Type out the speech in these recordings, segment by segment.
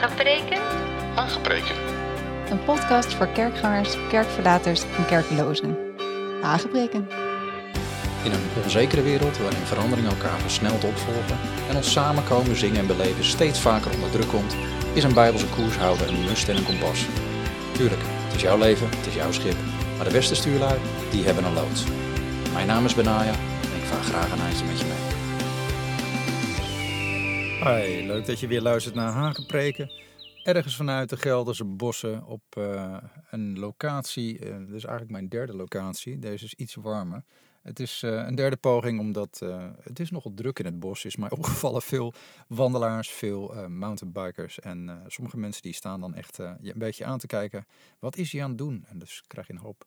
Hagepreken? Aangepreken. Een podcast voor kerkgangers, kerkverlaters en kerklozen. Aangebreken. In een onzekere wereld waarin veranderingen elkaar versneld opvolgen en ons samenkomen, zingen en beleven steeds vaker onder druk komt, is een bijbelse koershouder een must en een kompas. Tuurlijk, het is jouw leven, het is jouw schip, maar de beste stuurlui, die hebben een loods. Mijn naam is Benaya en ik vaar graag een eindje met je mee. Leuk dat je weer luistert naar Hagenpreken. Ergens vanuit de Gelderse bossen op uh, een locatie, uh, dit is eigenlijk mijn derde locatie, deze is iets warmer. Het is uh, een derde poging omdat het is nogal druk in het bos. Is mij opgevallen veel wandelaars, veel mountainbikers en sommige mensen die staan dan echt een beetje aan te kijken. Wat is hij aan het doen? En dus krijg je een hoop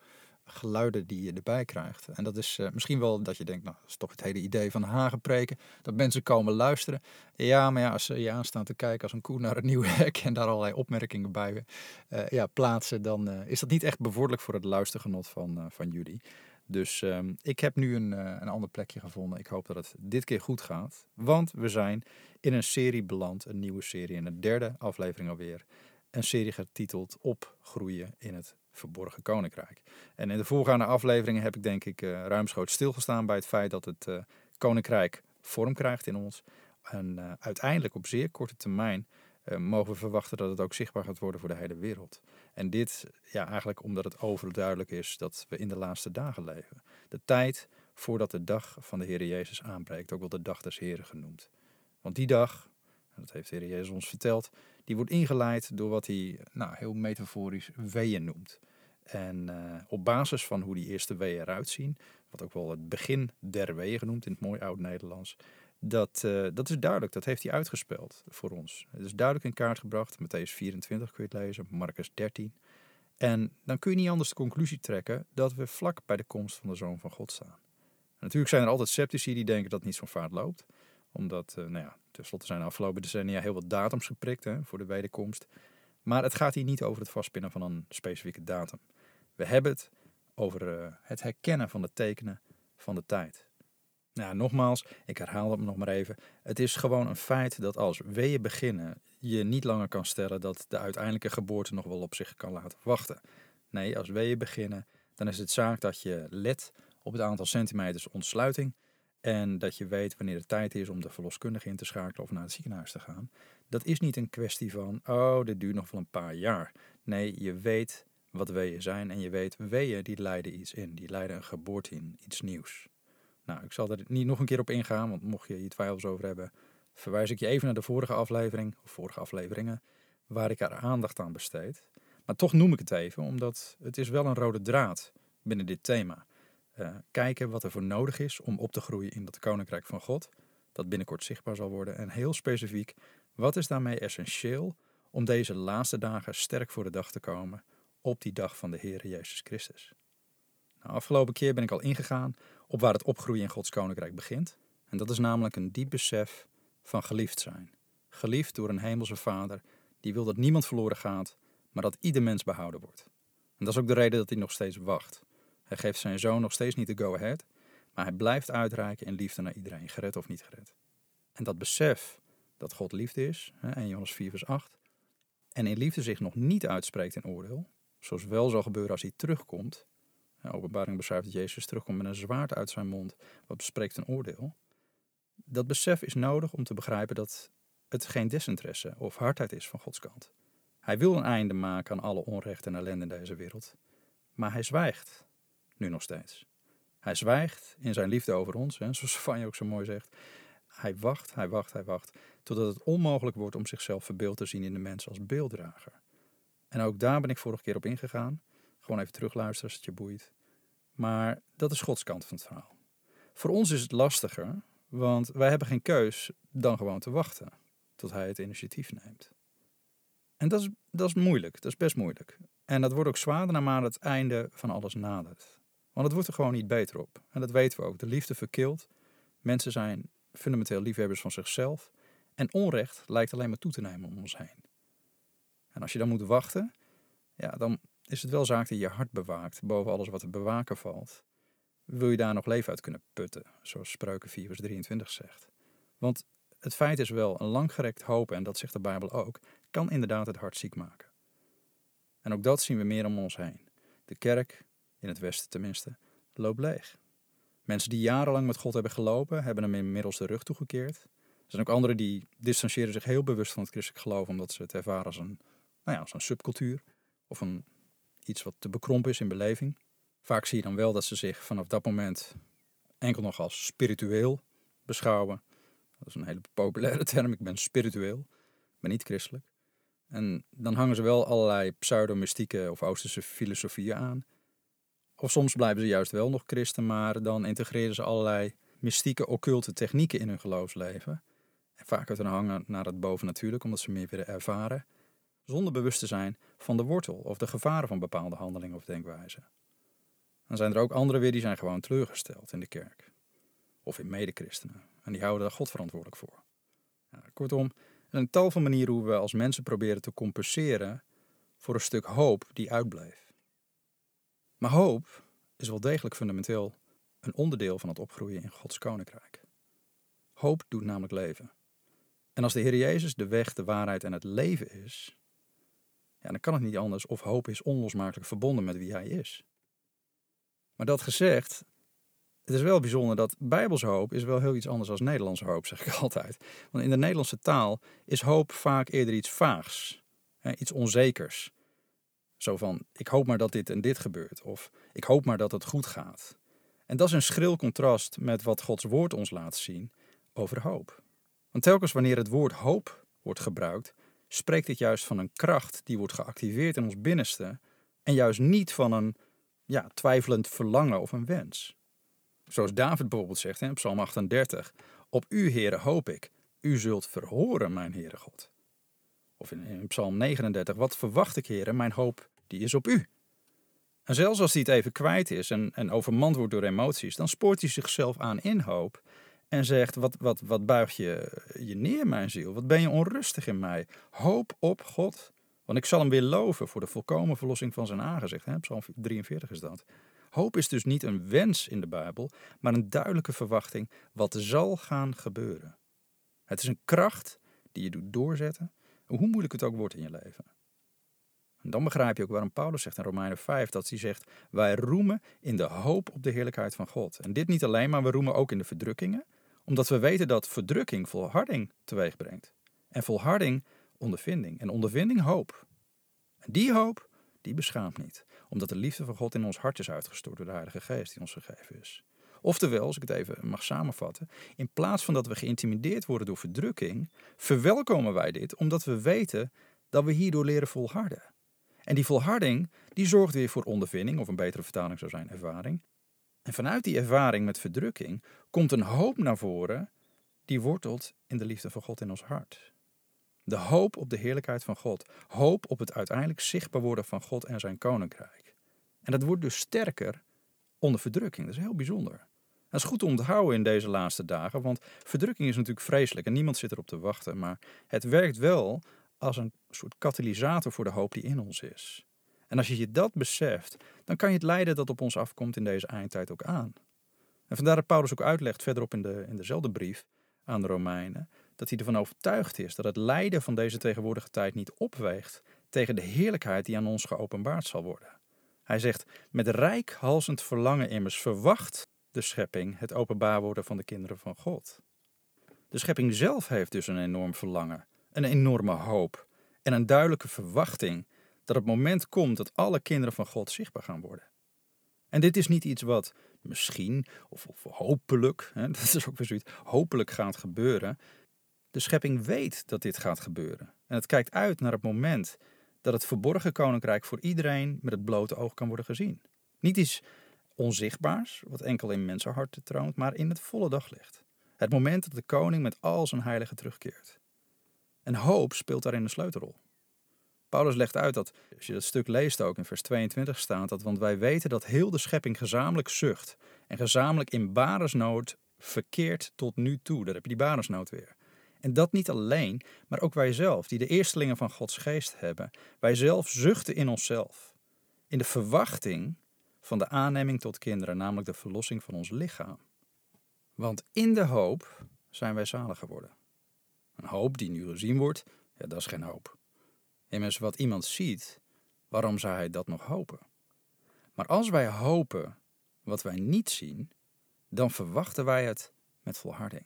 geluiden die je erbij krijgt. En dat is uh, misschien wel dat je denkt, nou, dat is toch het hele idee van Hagenpreken. Dat mensen komen luisteren. Ja, maar ja, als ze je aanstaan te kijken als een koe naar een nieuw hek en daar allerlei opmerkingen bij uh, ja, plaatsen, dan uh, is dat niet echt bevorderlijk voor het luistergenot van, van jullie. Dus ehm, ik heb nu een, een ander plekje gevonden. Ik hoop dat het dit keer goed gaat. Want we zijn in een serie beland, een nieuwe serie, in de derde aflevering alweer. Een serie getiteld Opgroeien in het verborgen koninkrijk. En in de voorgaande afleveringen heb ik denk ik uh, ruimschoots stilgestaan bij het feit dat het uh, koninkrijk vorm krijgt in ons. En uh, uiteindelijk op zeer korte termijn mogen we verwachten dat het ook zichtbaar gaat worden voor de hele wereld. En dit ja, eigenlijk omdat het overduidelijk is dat we in de laatste dagen leven. De tijd voordat de dag van de Heer Jezus aanbreekt, ook wel de dag des Heren genoemd. Want die dag, dat heeft de Heer Jezus ons verteld, die wordt ingeleid door wat hij nou, heel metaforisch weeën noemt. En uh, op basis van hoe die eerste weeën eruit zien, wat ook wel het begin der weeën genoemd in het mooi oud-Nederlands, dat, uh, dat is duidelijk, dat heeft hij uitgespeeld voor ons. Het is duidelijk in kaart gebracht, Matthäus 24 kun je het lezen, Marcus 13. En dan kun je niet anders de conclusie trekken dat we vlak bij de komst van de Zoon van God staan. Natuurlijk zijn er altijd sceptici die denken dat niet zo'n vaart loopt omdat, uh, nou ja, tenslotte zijn de afgelopen decennia heel wat datums geprikt hè, voor de wederkomst. Maar het gaat hier niet over het vastpinnen van een specifieke datum. We hebben het over uh, het herkennen van de tekenen van de tijd. Nou, nogmaals, ik herhaal het nog maar even. Het is gewoon een feit dat als weeën beginnen, je niet langer kan stellen dat de uiteindelijke geboorte nog wel op zich kan laten wachten. Nee, als weeën beginnen, dan is het zaak dat je let op het aantal centimeters ontsluiting en dat je weet wanneer het tijd is om de verloskundige in te schakelen of naar het ziekenhuis te gaan. Dat is niet een kwestie van, oh, dit duurt nog wel een paar jaar. Nee, je weet wat weeën zijn en je weet, weeën die leiden iets in. Die leiden een geboorte in, iets nieuws. Nou, ik zal er niet nog een keer op ingaan, want mocht je hier twijfels over hebben, verwijs ik je even naar de vorige aflevering, of vorige afleveringen, waar ik er aandacht aan besteed. Maar toch noem ik het even, omdat het is wel een rode draad binnen dit thema. Uh, kijken wat er voor nodig is om op te groeien in dat koninkrijk van God, dat binnenkort zichtbaar zal worden. En heel specifiek, wat is daarmee essentieel om deze laatste dagen sterk voor de dag te komen op die dag van de Heer Jezus Christus? Nou, afgelopen keer ben ik al ingegaan op waar het opgroeien in Gods koninkrijk begint. En dat is namelijk een diep besef van geliefd zijn. Geliefd door een hemelse Vader die wil dat niemand verloren gaat, maar dat ieder mens behouden wordt. En dat is ook de reden dat hij nog steeds wacht. Hij geeft zijn zoon nog steeds niet de go-ahead, maar hij blijft uitreiken in liefde naar iedereen, gered of niet gered. En dat besef dat God liefde is, 1 Johannes 4 vers 8, en in liefde zich nog niet uitspreekt in oordeel, zoals wel zal gebeuren als hij terugkomt. Openbaring beschrijft dat Jezus terugkomt met een zwaard uit zijn mond, wat bespreekt een oordeel. Dat besef is nodig om te begrijpen dat het geen desinteresse of hardheid is van Gods kant. Hij wil een einde maken aan alle onrecht en ellende in deze wereld, maar hij zwijgt nu nog steeds. Hij zwijgt in zijn liefde over ons, hè, zoals Vanje ook zo mooi zegt. Hij wacht, hij wacht, hij wacht, totdat het onmogelijk wordt om zichzelf verbeeld te zien in de mens als beelddrager. En ook daar ben ik vorige keer op ingegaan. Gewoon even terugluisteren als het je boeit. Maar dat is Gods kant van het verhaal. Voor ons is het lastiger, want wij hebben geen keus dan gewoon te wachten tot hij het initiatief neemt. En dat is, dat is moeilijk, dat is best moeilijk. En dat wordt ook zwaarder naarmate het einde van alles nadert. Want het wordt er gewoon niet beter op. En dat weten we ook. De liefde verkilt. Mensen zijn fundamenteel liefhebbers van zichzelf. En onrecht lijkt alleen maar toe te nemen om ons heen. En als je dan moet wachten, ja, dan is het wel zaak dat je hart bewaakt boven alles wat er bewaken valt. Wil je daar nog leven uit kunnen putten, zoals Spreuken 4 vers 23 zegt. Want het feit is wel, een langgerekt hopen, en dat zegt de Bijbel ook, kan inderdaad het hart ziek maken. En ook dat zien we meer om ons heen. De kerk, in het Westen tenminste, loopt leeg. Mensen die jarenlang met God hebben gelopen, hebben hem inmiddels de rug toegekeerd. Er zijn ook anderen die distancieren zich heel bewust van het christelijk geloof, omdat ze het ervaren als een, nou ja, een subcultuur of een, iets wat te bekrompen is in beleving. Vaak zie je dan wel dat ze zich vanaf dat moment enkel nog als spiritueel beschouwen. Dat is een hele populaire term. Ik ben spiritueel, ben niet christelijk. En dan hangen ze wel allerlei pseudo-mystieke of Oosterse filosofieën aan. Of soms blijven ze juist wel nog christen, maar dan integreren ze allerlei mystieke, occulte technieken in hun geloofsleven. En vaak uit een hangen naar het bovennatuurlijk, omdat ze meer willen ervaren, zonder bewust te zijn van de wortel of de gevaren van bepaalde handelingen of denkwijzen. Dan zijn er ook anderen weer die zijn gewoon teleurgesteld in de kerk. Of in medechristenen. En die houden daar God verantwoordelijk voor. Ja, kortom, er een tal van manieren hoe we als mensen proberen te compenseren voor een stuk hoop die uitbleef. Maar hoop is wel degelijk fundamenteel een onderdeel van het opgroeien in Gods koninkrijk. Hoop doet namelijk leven. En als de Heer Jezus de weg, de waarheid en het leven is, ja, dan kan het niet anders of hoop is onlosmakelijk verbonden met wie Hij is. Maar dat gezegd, het is wel bijzonder dat Bijbelse hoop is wel heel iets anders dan Nederlandse hoop, zeg ik altijd. Want in de Nederlandse taal is hoop vaak eerder iets vaags, hè, iets onzekers. Zo van, ik hoop maar dat dit en dit gebeurt. Of ik hoop maar dat het goed gaat. En dat is een schril contrast met wat Gods woord ons laat zien over hoop. Want telkens wanneer het woord hoop wordt gebruikt, spreekt dit juist van een kracht die wordt geactiveerd in ons binnenste en juist niet van een ja, twijfelend verlangen of een wens. Zoals David bijvoorbeeld zegt in Psalm 38: Op u, Heere, hoop ik. U zult verhoren, mijn Heere God. Of in, Psalm 39: Wat verwacht ik, Heere? Mijn hoop die is op u. En zelfs als hij het even kwijt is en, en overmand wordt door emoties, dan spoort hij zichzelf aan in hoop en zegt: wat, wat, wat buig je je neer, mijn ziel? Wat ben je onrustig in mij? Hoop op God, want ik zal hem weer loven voor de volkomen verlossing van zijn aangezicht. Hè? Psalm 43 is dat. Hoop is dus niet een wens in de Bijbel, maar een duidelijke verwachting wat zal gaan gebeuren. Het is een kracht die je doet doorzetten, hoe moeilijk het ook wordt in je leven. En dan begrijp je ook waarom Paulus zegt in Romeinen 5 dat hij zegt: Wij roemen in de hoop op de heerlijkheid van God. En dit niet alleen, maar we roemen ook in de verdrukkingen, omdat we weten dat verdrukking volharding teweeg brengt. En volharding ondervinding. En ondervinding hoop. En die hoop, die beschaamt niet, omdat de liefde van God in ons hart is uitgestort door de Heilige Geest die ons gegeven is. Oftewel, als ik het even mag samenvatten, in plaats van dat we geïntimideerd worden door verdrukking, verwelkomen wij dit omdat we weten dat we hierdoor leren volharden. En die volharding, die zorgt weer voor ondervinding, of een betere vertaling zou zijn ervaring. En vanuit die ervaring met verdrukking komt een hoop naar voren die wortelt in de liefde van God in ons hart. De hoop op de heerlijkheid van God. Hoop op het uiteindelijk zichtbaar worden van God en zijn koninkrijk. En dat wordt dus sterker onder verdrukking. Dat is heel bijzonder. Dat is goed te onthouden in deze laatste dagen, want verdrukking is natuurlijk vreselijk en niemand zit erop te wachten. Maar het werkt wel als een soort katalysator voor de hoop die in ons is. En als je je dat beseft, dan kan je het lijden dat op ons afkomt in deze eindtijd ook aan. En vandaar dat Paulus ook uitlegt verderop in, de, in dezelfde brief aan de Romeinen, dat hij ervan overtuigd is dat het lijden van deze tegenwoordige tijd niet opweegt tegen de heerlijkheid die aan ons geopenbaard zal worden. Hij zegt: Met rijkhalsend verlangen immers verwacht de schepping het openbaar worden van de kinderen van God. De schepping zelf heeft dus een enorm verlangen, een enorme hoop en een duidelijke verwachting dat het moment komt dat alle kinderen van God zichtbaar gaan worden. En dit is niet iets wat misschien of, hopelijk, hè, dat is ook weer zoiets, hopelijk gaat gebeuren. De schepping weet dat dit gaat gebeuren. En het kijkt uit naar het moment dat het verborgen koninkrijk voor iedereen met het blote oog kan worden gezien. Niet iets onzichtbaars, wat enkel in mensenharten troont, maar in het volle daglicht. Het moment dat de koning met al zijn heiligen terugkeert. En hoop speelt daarin een sleutelrol. Paulus legt uit dat, als je dat stuk leest ook in vers 22 staat dat, want wij weten dat heel de schepping gezamenlijk zucht en gezamenlijk in baresnood verkeert tot nu toe. Daar heb je die baresnood weer. En dat niet alleen, maar ook wij zelf, die de eerstelingen van Gods geest hebben. Wij zelf zuchten in onszelf. In de verwachting van de aanneming tot kinderen, namelijk de verlossing van ons lichaam. Want in de hoop zijn wij zalig geworden. Een hoop die nu gezien wordt, ja, dat is geen hoop. Immers, wat iemand ziet, waarom zou hij dat nog hopen? Maar als wij hopen wat wij niet zien, dan verwachten wij het met volharding.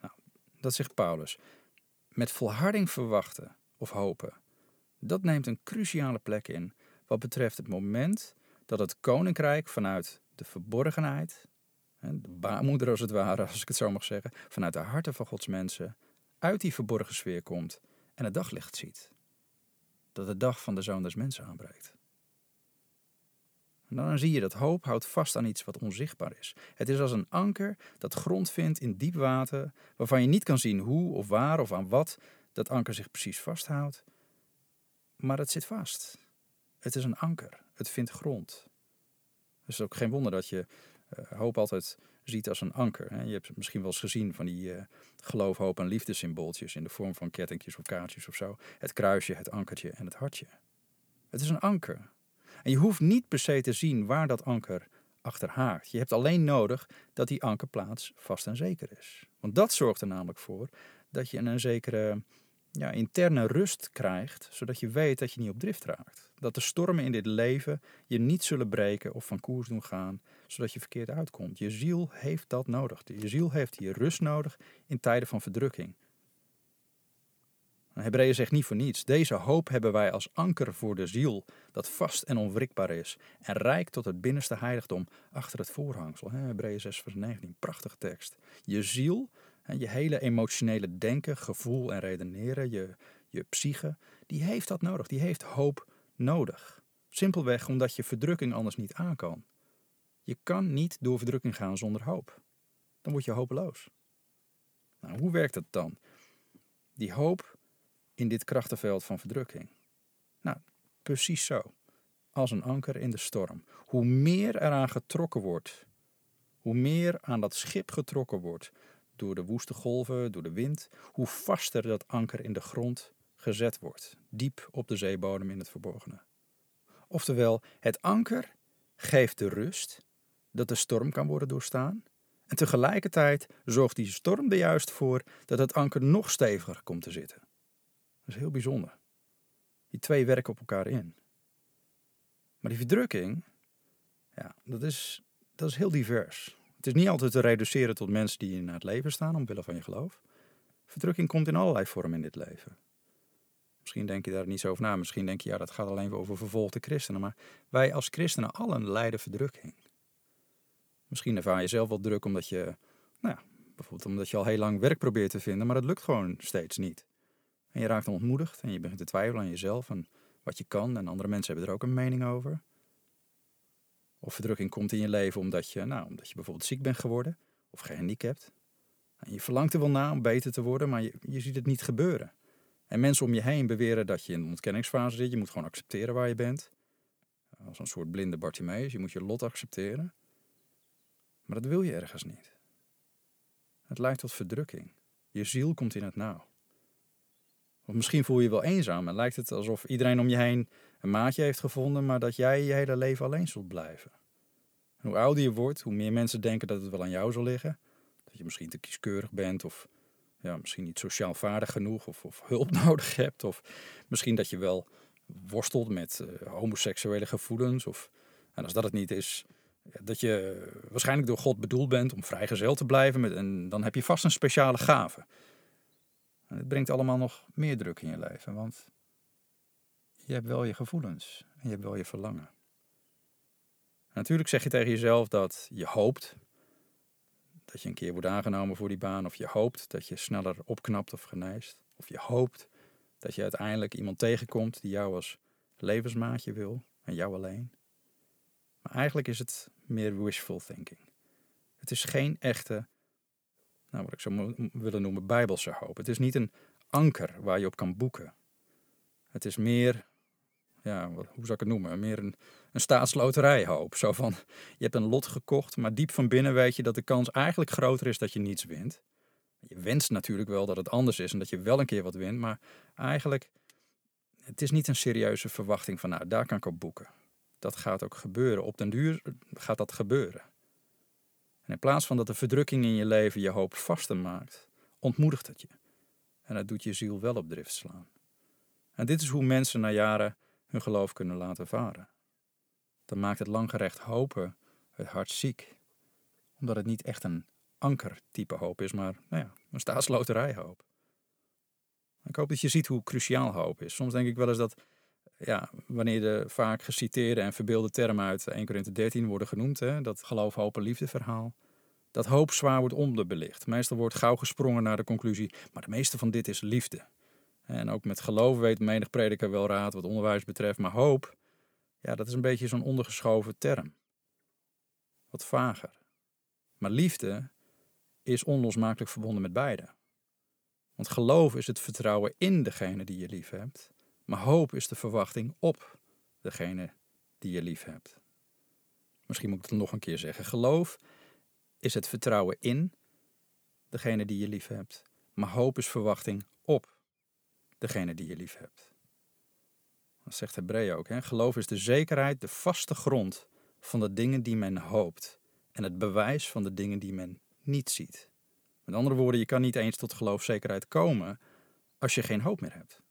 Nou, dat zegt Paulus. Met volharding verwachten of hopen, dat neemt een cruciale plek in wat betreft het moment dat het koninkrijk vanuit de verborgenheid, de baarmoeder als het ware, als ik het zo mag zeggen, vanuit de harten van Gods mensen, uit die verborgen sfeer komt en het daglicht ziet. Dat de dag van de Zoon des Mensen aanbreekt. En dan zie je dat hoop houdt vast aan iets wat onzichtbaar is. Het is als een anker dat grond vindt in diep water, waarvan je niet kan zien hoe of waar of aan wat dat anker zich precies vasthoudt. Maar het zit vast. Het is een anker. Het vindt grond. Het is ook geen wonder dat je uh, hoop altijd ziet als een anker. Je hebt misschien wel eens gezien van die uh, geloof, hoop en liefdesymbooltjes in de vorm van kettingjes of kaartjes of zo. Het kruisje, het ankertje en het hartje. Het is een anker. En je hoeft niet per se te zien waar dat anker achter haakt. Je hebt alleen nodig dat die ankerplaats vast en zeker is. Want dat zorgt er namelijk voor dat je een zekere ja, interne rust krijgt, zodat je weet dat je niet op drift raakt. Dat de stormen in dit leven je niet zullen breken of van koers doen gaan, zodat je verkeerd uitkomt. Je ziel heeft dat nodig. Je ziel heeft die rust nodig in tijden van verdrukking. Hebreeën zegt niet voor niets. Deze hoop hebben wij als anker voor de ziel, dat vast en onwrikbaar is en rijk tot het binnenste heiligdom achter het voorhangsel. Hebreeën 6 vers 19, prachtige tekst. Je ziel, je hele emotionele denken, gevoel en redeneren, je, je psyche, die heeft dat nodig. Die heeft hoop nodig. Simpelweg omdat je verdrukking anders niet aan kan. Je kan niet door verdrukking gaan zonder hoop. Dan word je hopeloos. Nou, hoe werkt het dan? Die hoop in dit krachtenveld van verdrukking? Nou, precies zo. Als een anker in de storm. Hoe meer eraan getrokken wordt, hoe meer aan dat schip getrokken wordt door de woeste golven, door de wind, hoe vaster dat anker in de grond gezet wordt, diep op de zeebodem in het verborgene. Oftewel, het anker geeft de rust dat de storm kan worden doorstaan. En tegelijkertijd zorgt die storm er juist voor dat het anker nog steviger komt te zitten. Dat is heel bijzonder. Die twee werken op elkaar in. Maar die verdrukking, ja, dat is, dat is heel divers. Is niet altijd te reduceren tot mensen die in het leven staan omwille van je geloof. Verdrukking komt in allerlei vormen in dit leven. Misschien denk je daar niet zo over na. Misschien denk je, ja, dat gaat alleen over vervolgde christenen. Maar wij als christenen allen lijden verdrukking. Misschien ervaar je zelf wel druk omdat je, nou ja, bijvoorbeeld omdat je al heel lang werk probeert te vinden, maar dat lukt gewoon steeds niet. En je raakt ontmoedigd en je begint te twijfelen aan jezelf en wat je kan. En andere mensen hebben er ook een mening over. Of verdrukking komt in je leven omdat je, nou, omdat je bijvoorbeeld ziek bent geworden of gehandicapt. En je verlangt er wel na om beter te worden, maar je, je ziet het niet gebeuren. En mensen om je heen beweren dat je in een ontkenningsfase zit. Je moet gewoon accepteren waar je bent. Als een soort blinde Bartimeus. Je moet je lot accepteren. Maar dat wil je ergens niet. Het leidt tot verdrukking. Je ziel komt in het nauw. Of misschien voel je je wel eenzaam en lijkt het alsof iedereen om je heen een maatje heeft gevonden, maar dat jij je hele leven alleen zult blijven. hoe ouder je wordt, hoe meer mensen denken dat het wel aan jou zal liggen. Dat je misschien te kieskeurig bent of ja, misschien niet sociaal vaardig genoeg of, of hulp nodig hebt. Of misschien dat je wel worstelt met uh, homoseksuele gevoelens. Of, en als dat het niet is, dat je waarschijnlijk door God bedoeld bent om vrijgezel te blijven. Met, en dan heb je vast een speciale gave. En het brengt allemaal nog meer druk in je leven, want je hebt wel je gevoelens en je hebt wel je verlangen. natuurlijk zeg je tegen jezelf dat je hoopt dat je een keer wordt aangenomen voor die baan, of je hoopt dat je sneller opknapt of geneest, of je hoopt dat je uiteindelijk iemand tegenkomt die jou als levensmaatje wil en jou alleen. Maar eigenlijk is het meer wishful thinking. Het is geen echte nou, wat ik zou willen noemen, bijbelse hoop. Het is niet een anker waar je op kan boeken. Het is meer, ja, hoe zou ik het noemen, meer een, een staatsloterijhoop. Zo van, je hebt een lot gekocht, maar diep van binnen weet je dat de kans eigenlijk groter is dat je niets wint. Je wenst natuurlijk wel dat het anders is en dat je wel een keer wat wint, maar eigenlijk, het is niet een serieuze verwachting van, nou, daar kan ik op boeken. Dat gaat ook gebeuren. Op den duur gaat dat gebeuren. In plaats van dat de verdrukking in je leven je hoop vaster maakt, ontmoedigt het je. En dat doet je ziel wel op drift slaan. En dit is hoe mensen na jaren hun geloof kunnen laten varen. Dan maakt het langgerecht hopen het hart ziek, omdat het niet echt een ankertype hoop is, maar nou ja, een staatsloterijhoop. Ik hoop dat je ziet hoe cruciaal hoop is. Soms denk ik wel eens dat ja, wanneer de vaak geciteerde en verbeelde termen uit 1 Corinthië 13 worden genoemd, hè, dat geloof, hoop en liefde verhaal, dat hoop zwaar wordt onderbelicht. Meestal wordt gauw gesprongen naar de conclusie, maar de meeste van dit is liefde. En ook met geloof weet menig prediker wel raad wat onderwijs betreft, maar hoop, ja, dat is een beetje zo'n ondergeschoven term. Wat vager. Maar liefde is onlosmakelijk verbonden met beide. Want geloof is het vertrouwen in degene die je lief hebt, maar hoop is de verwachting op degene die je lief hebt. Misschien moet ik het nog een keer zeggen. Geloof is het vertrouwen in degene die je lief hebt, maar hoop is verwachting op degene die je lief hebt. Dat zegt Hebreeën ook. Hè? Geloof is de zekerheid, de vaste grond van de dingen die men hoopt en het bewijs van de dingen die men niet ziet. Met andere woorden, je kan niet eens tot geloofzekerheid komen als je geen hoop meer hebt.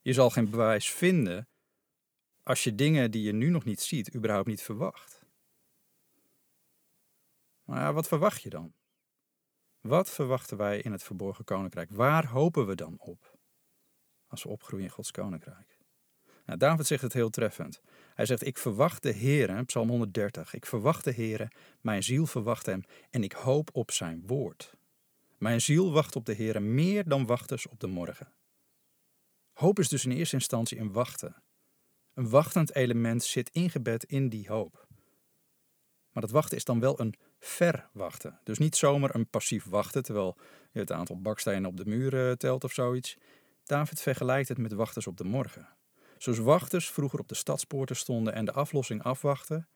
Je zal geen bewijs vinden als je dingen die je nu nog niet ziet, überhaupt niet verwacht. Maar wat verwacht je dan? Wat verwachten wij in het verborgen koninkrijk? Waar hopen we dan op als we opgroeien in Gods koninkrijk? Nou, David zegt het heel treffend. Hij zegt: Ik verwacht de Heer, Psalm 130. Ik verwacht de Heer, mijn ziel verwacht hem en ik hoop op zijn woord. Mijn ziel wacht op de Heer meer dan wachters op de morgen. Hoop is dus in eerste instantie een wachten. Een wachtend element zit ingebed in die hoop. Maar dat wachten is dan wel een verwachten. Dus niet zomaar een passief wachten, terwijl je het aantal bakstenen op de muur telt of zoiets. David vergelijkt het met wachters op de morgen. Zoals wachters vroeger op de stadspoorten stonden en de aflossing afwachten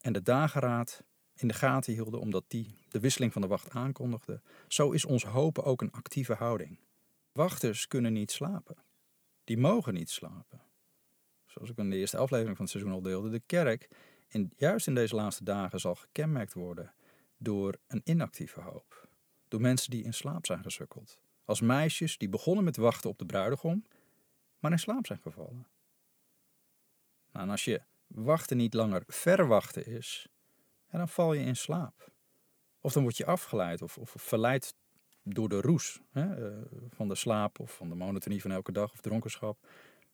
en de dageraad in de gaten hielden omdat die de wisseling van de wacht aankondigde, zo is ons hopen ook een actieve houding. Wachters kunnen niet slapen. Die mogen niet slapen. Zoals ik in de eerste aflevering van het seizoen al deelde, de kerk, in, juist in deze laatste dagen, zal gekenmerkt worden door een inactieve hoop. Door mensen die in slaap zijn gesukkeld. Als meisjes die begonnen met wachten op de bruidegom, maar in slaap zijn gevallen. Nou, en als je wachten niet langer verwachten is, dan val je in slaap. Of dan word je afgeleid of, of verleid door de roes hè, uh, van de slaap of van de monotonie van elke dag of dronkenschap.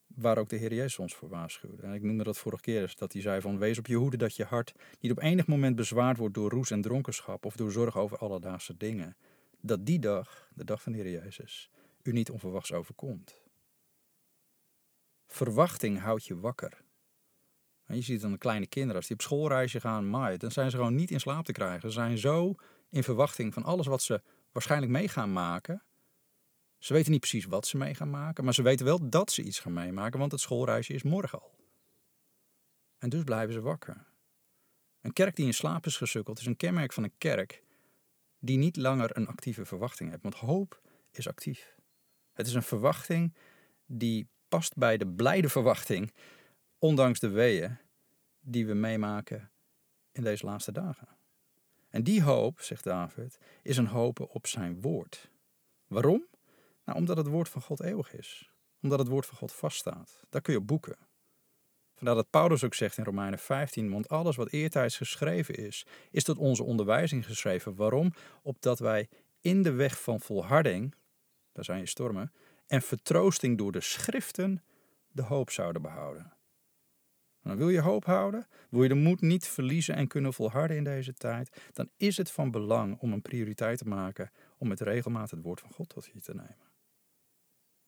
Waar ook de Heer Jezus ons voor waarschuwde. En ik noemde dat vorige keer, dat hij zei van wees op je hoede dat je hart niet op enig moment bezwaard wordt door roes en dronkenschap of door zorg over alledaagse dingen. Dat die dag, de dag van de Heer Jezus, u niet onverwachts overkomt. Verwachting houdt je wakker. En je ziet dan de kleine kinderen, als die op schoolreisje gaan, maar dan zijn ze gewoon niet in slaap te krijgen. Ze zijn zo in verwachting van alles wat ze waarschijnlijk mee gaan maken. Ze weten niet precies wat ze mee gaan maken, maar ze weten wel dat ze iets gaan meemaken, want het schoolreisje is morgen al. En dus blijven ze wakker. Een kerk die in slaap is gesukkeld is een kenmerk van een kerk die niet langer een actieve verwachting heeft. Want hoop is actief. Het is een verwachting die past bij de blijde verwachting, ondanks de weeën die we meemaken in deze laatste dagen. En die hoop, zegt David, is een hopen op zijn woord. Waarom? Nou, omdat het woord van God eeuwig is. Omdat het woord van God vaststaat. Daar kun je op boeken. Vandaar dat Paulus ook zegt in Romeinen 15, want alles wat eertijds geschreven is, is tot onze onderwijzing geschreven. Waarom? Opdat wij in de weg van volharding, daar zijn je stormen, en vertroosting door de schriften de hoop zouden behouden. Dan wil je hoop houden, wil je de moed niet verliezen en kunnen volharden in deze tijd, dan is het van belang om een prioriteit te maken om met regelmaat het woord van God tot je te nemen.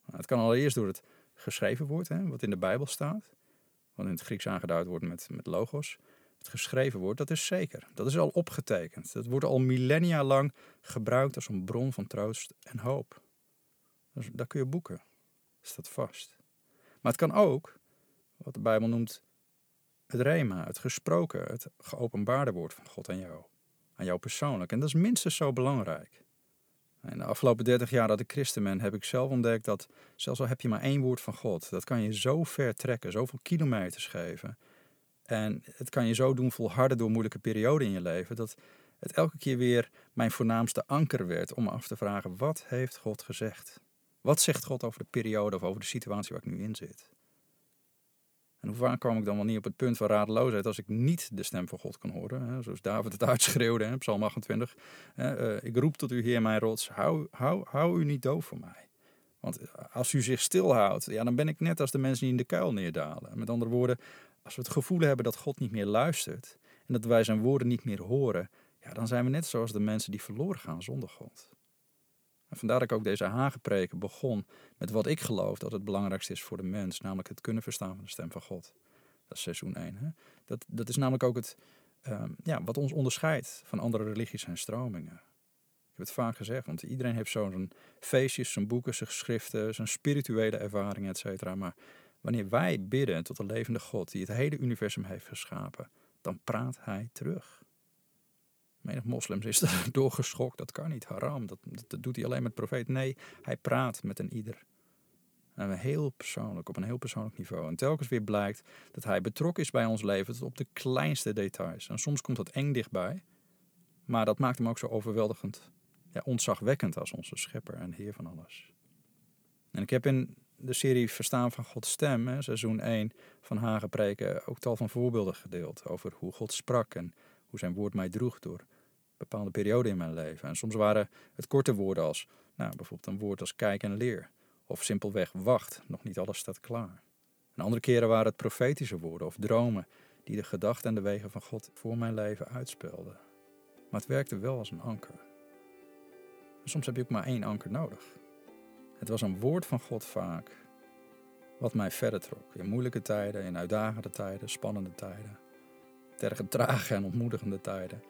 Nou, het kan allereerst door het geschreven woord, hè, wat in de Bijbel staat, wat in het Grieks aangeduid wordt met, met logos. Het geschreven woord, dat is zeker. Dat is al opgetekend. Dat wordt al millennia lang gebruikt als een bron van troost en hoop. Dus daar kun je boeken. Dat staat vast. Maar het kan ook, wat de Bijbel noemt, het rema, het gesproken, het geopenbaarde woord van God aan jou. Aan jou persoonlijk. En dat is minstens zo belangrijk. In de afgelopen 30 jaar dat ik christen ben, heb ik zelf ontdekt dat zelfs al heb je maar één woord van God, dat kan je zo ver trekken, zoveel kilometers geven. En het kan je zo doen volharden door moeilijke perioden in je leven, dat het elke keer weer mijn voornaamste anker werd om me af te vragen, wat heeft God gezegd? Wat zegt God over de periode of over de situatie waar ik nu in zit? En hoe vaak kwam ik dan wel niet op het punt van radeloosheid als ik niet de stem van God kan horen? Hè? Zoals David het uitschreeuwde, hè? Psalm 28. Hè? Uh, ik roep tot u, Heer, mijn rots, hou, hou, hou u niet doof voor mij. Want als u zich stilhoudt, ja, dan ben ik net als de mensen die in de kuil neerdalen. Met andere woorden, als we het gevoel hebben dat God niet meer luistert en dat wij zijn woorden niet meer horen, ja, dan zijn we net zoals de mensen die verloren gaan zonder God. Vandaar dat ik ook deze hagepreken begon met wat ik geloof dat het belangrijkste is voor de mens, namelijk het kunnen verstaan van de stem van God. Dat is seizoen 1. Hè? Dat, dat is namelijk ook het, um, ja, wat ons onderscheidt van andere religies en stromingen. Ik heb het vaak gezegd, want iedereen heeft zo'n feestjes, zijn boeken, zijn geschriften, zijn spirituele ervaringen, et cetera. Maar wanneer wij bidden tot de levende God die het hele universum heeft geschapen, dan praat hij terug. Menig moslims is er doorgeschokt, dat kan niet, haram, dat, dat doet hij alleen met profeet. Nee, hij praat met een ieder. En heel persoonlijk, op een heel persoonlijk niveau. En telkens weer blijkt dat hij betrokken is bij ons leven tot op de kleinste details. En soms komt dat eng dichtbij, maar dat maakt hem ook zo overweldigend, ja, ontzagwekkend als onze schepper en heer van alles. En ik heb in de serie Verstaan van Gods Stem, hè, seizoen 1 van Hagepreken, ook tal van voorbeelden gedeeld over hoe God sprak en hoe zijn woord mij droeg door bepaalde perioden in mijn leven. En soms waren het korte woorden als, nou, bijvoorbeeld een woord als kijk en leer. Of simpelweg wacht, nog niet alles staat klaar. En andere keren waren het profetische woorden of dromen die de gedachten en de wegen van God voor mijn leven uitspelden. Maar het werkte wel als een anker. Soms heb je ook maar één anker nodig. Het was een woord van God vaak, wat mij verder trok. In moeilijke tijden, in uitdagende tijden, spannende tijden. Tergen trage en ontmoedigende tijden.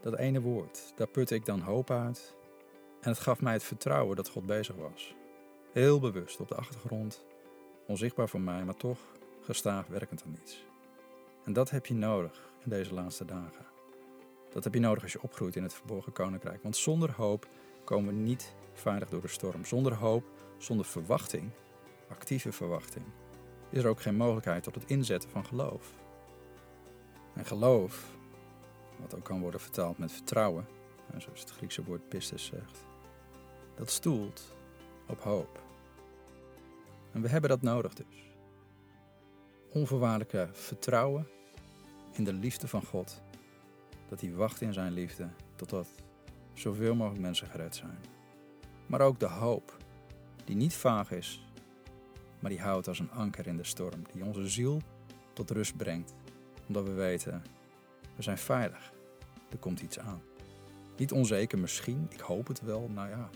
Dat ene woord, daar putte ik dan hoop uit. En het gaf mij het vertrouwen dat God bezig was. Heel bewust op de achtergrond, onzichtbaar voor mij, maar toch gestaag werkend aan iets. En dat heb je nodig in deze laatste dagen. Dat heb je nodig als je opgroeit in het verborgen koninkrijk. Want zonder hoop komen we niet veilig door de storm. Zonder hoop, zonder verwachting, actieve verwachting, is er ook geen mogelijkheid tot het inzetten van geloof. En geloof, wat ook kan worden vertaald met vertrouwen, zoals het Griekse woord pistis zegt, dat stoelt op hoop. En we hebben dat nodig dus. Onvoorwaardelijke vertrouwen in de liefde van God. Dat hij wacht in zijn liefde totdat zoveel mogelijk mensen gered zijn. Maar ook de hoop, die niet vaag is, maar die houdt als een anker in de storm, die onze ziel tot rust brengt, omdat we weten, we zijn veilig, er komt iets aan. Niet onzeker misschien, ik hoop het wel, nou ja,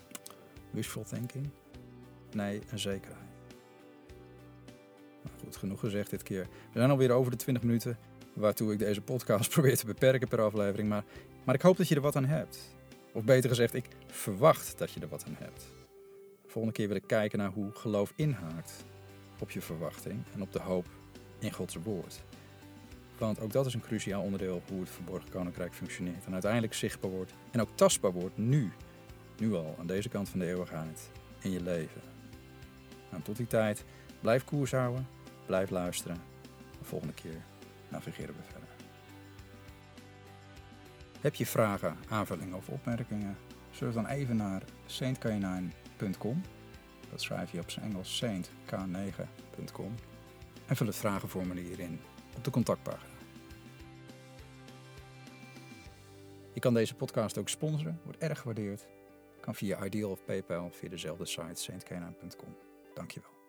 wishful thinking. Nee, een zekerheid. Nou goed, genoeg gezegd dit keer. We zijn alweer over de 20 minuten, waartoe ik deze podcast probeer te beperken per aflevering, maar, maar ik hoop dat je er wat aan hebt. Of beter gezegd, ik verwacht dat je er wat aan hebt. Volgende keer wil ik kijken naar hoe geloof inhaakt op je verwachting en op de hoop in Gods woord. Want ook dat is een cruciaal onderdeel hoe het verborgen koninkrijk functioneert. En uiteindelijk zichtbaar wordt en ook tastbaar wordt nu. Nu al, aan deze kant van de eeuwigheid, in je leven. Nou, tot die tijd, blijf koers houden, blijf luisteren. De volgende keer navigeren we verder. Heb je vragen, aanvullingen of opmerkingen? Surf dan even naar saintk9.com. Dat schrijf je op zijn Engels saintk9.com. En vul het vragenformulier in op de contactpagina. Je kan deze podcast ook sponsoren, wordt erg gewaardeerd. Kan via Ideal of PayPal via dezelfde site saintkenaan.com. Dankjewel.